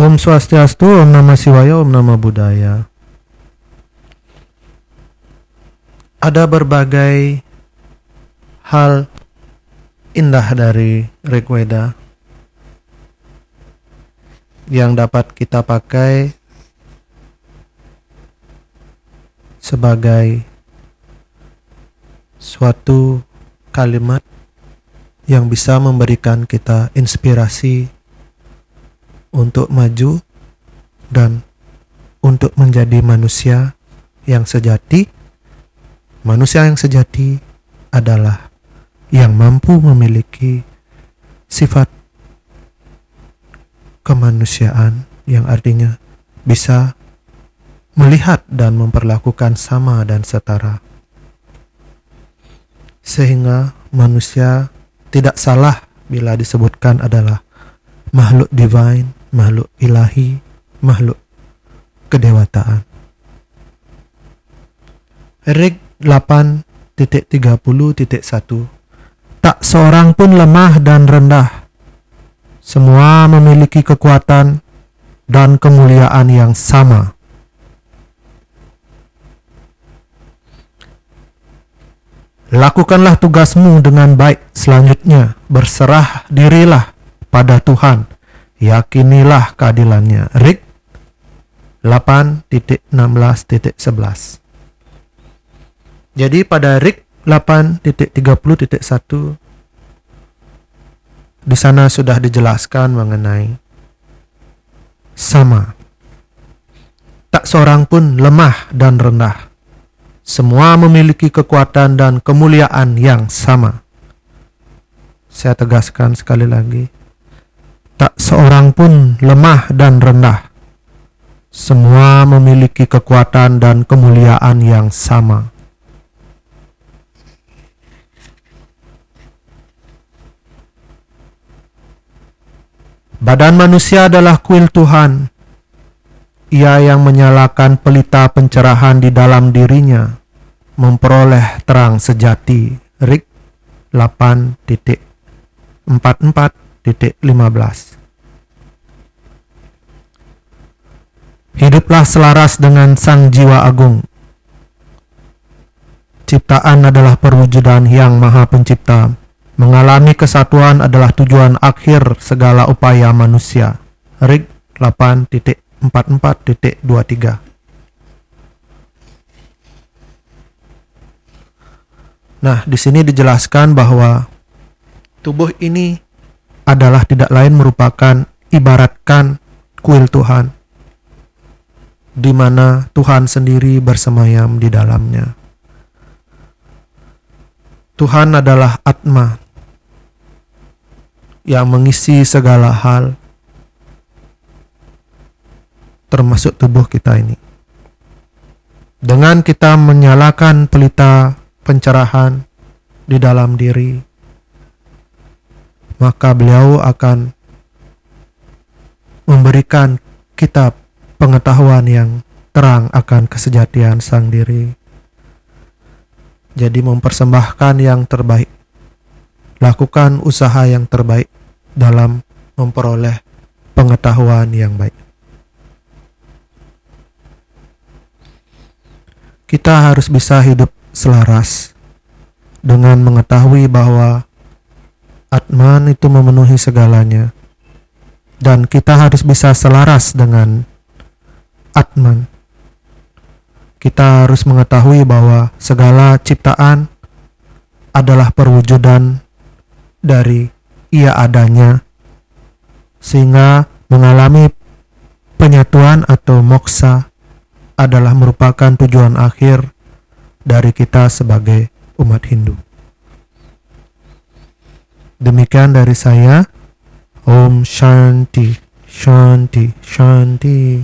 Om Swastiastu, Om Namah Shivaya, Om Namah Buddhaya. Ada berbagai hal indah dari Rigveda yang dapat kita pakai sebagai suatu kalimat yang bisa memberikan kita inspirasi untuk maju dan untuk menjadi manusia yang sejati. Manusia yang sejati adalah yang mampu memiliki sifat kemanusiaan yang artinya bisa melihat dan memperlakukan sama dan setara. Sehingga manusia tidak salah bila disebutkan adalah makhluk divine makhluk ilahi, makhluk kedewataan. Erik 8.30.1 Tak seorang pun lemah dan rendah. Semua memiliki kekuatan dan kemuliaan yang sama. Lakukanlah tugasmu dengan baik. Selanjutnya, berserah dirilah pada Tuhan yakinilah keadilannya. Rik 8.16.11 Jadi pada Rik 8.30.1 di sana sudah dijelaskan mengenai sama. Tak seorang pun lemah dan rendah. Semua memiliki kekuatan dan kemuliaan yang sama. Saya tegaskan sekali lagi tak seorang pun lemah dan rendah. Semua memiliki kekuatan dan kemuliaan yang sama. Badan manusia adalah kuil Tuhan. Ia yang menyalakan pelita pencerahan di dalam dirinya, memperoleh terang sejati. Rik 8.44 15. Hiduplah selaras dengan Sang Jiwa Agung. Ciptaan adalah perwujudan yang Maha Pencipta. Mengalami kesatuan adalah tujuan akhir segala upaya manusia. Rig 8.44.23 Nah, di sini dijelaskan bahwa tubuh ini adalah tidak lain merupakan ibaratkan kuil Tuhan di mana Tuhan sendiri bersemayam di dalamnya. Tuhan adalah Atma yang mengisi segala hal termasuk tubuh kita ini. Dengan kita menyalakan pelita pencerahan di dalam diri, maka beliau akan memberikan kitab pengetahuan yang terang akan kesejatian sang diri. Jadi mempersembahkan yang terbaik. Lakukan usaha yang terbaik dalam memperoleh pengetahuan yang baik. Kita harus bisa hidup selaras dengan mengetahui bahwa Atman itu memenuhi segalanya. Dan kita harus bisa selaras dengan Atman. Kita harus mengetahui bahwa segala ciptaan adalah perwujudan dari ia adanya sehingga mengalami penyatuan atau moksa adalah merupakan tujuan akhir dari kita sebagai umat Hindu. Demikian dari saya. Om Shanti, Shanti, Shanti.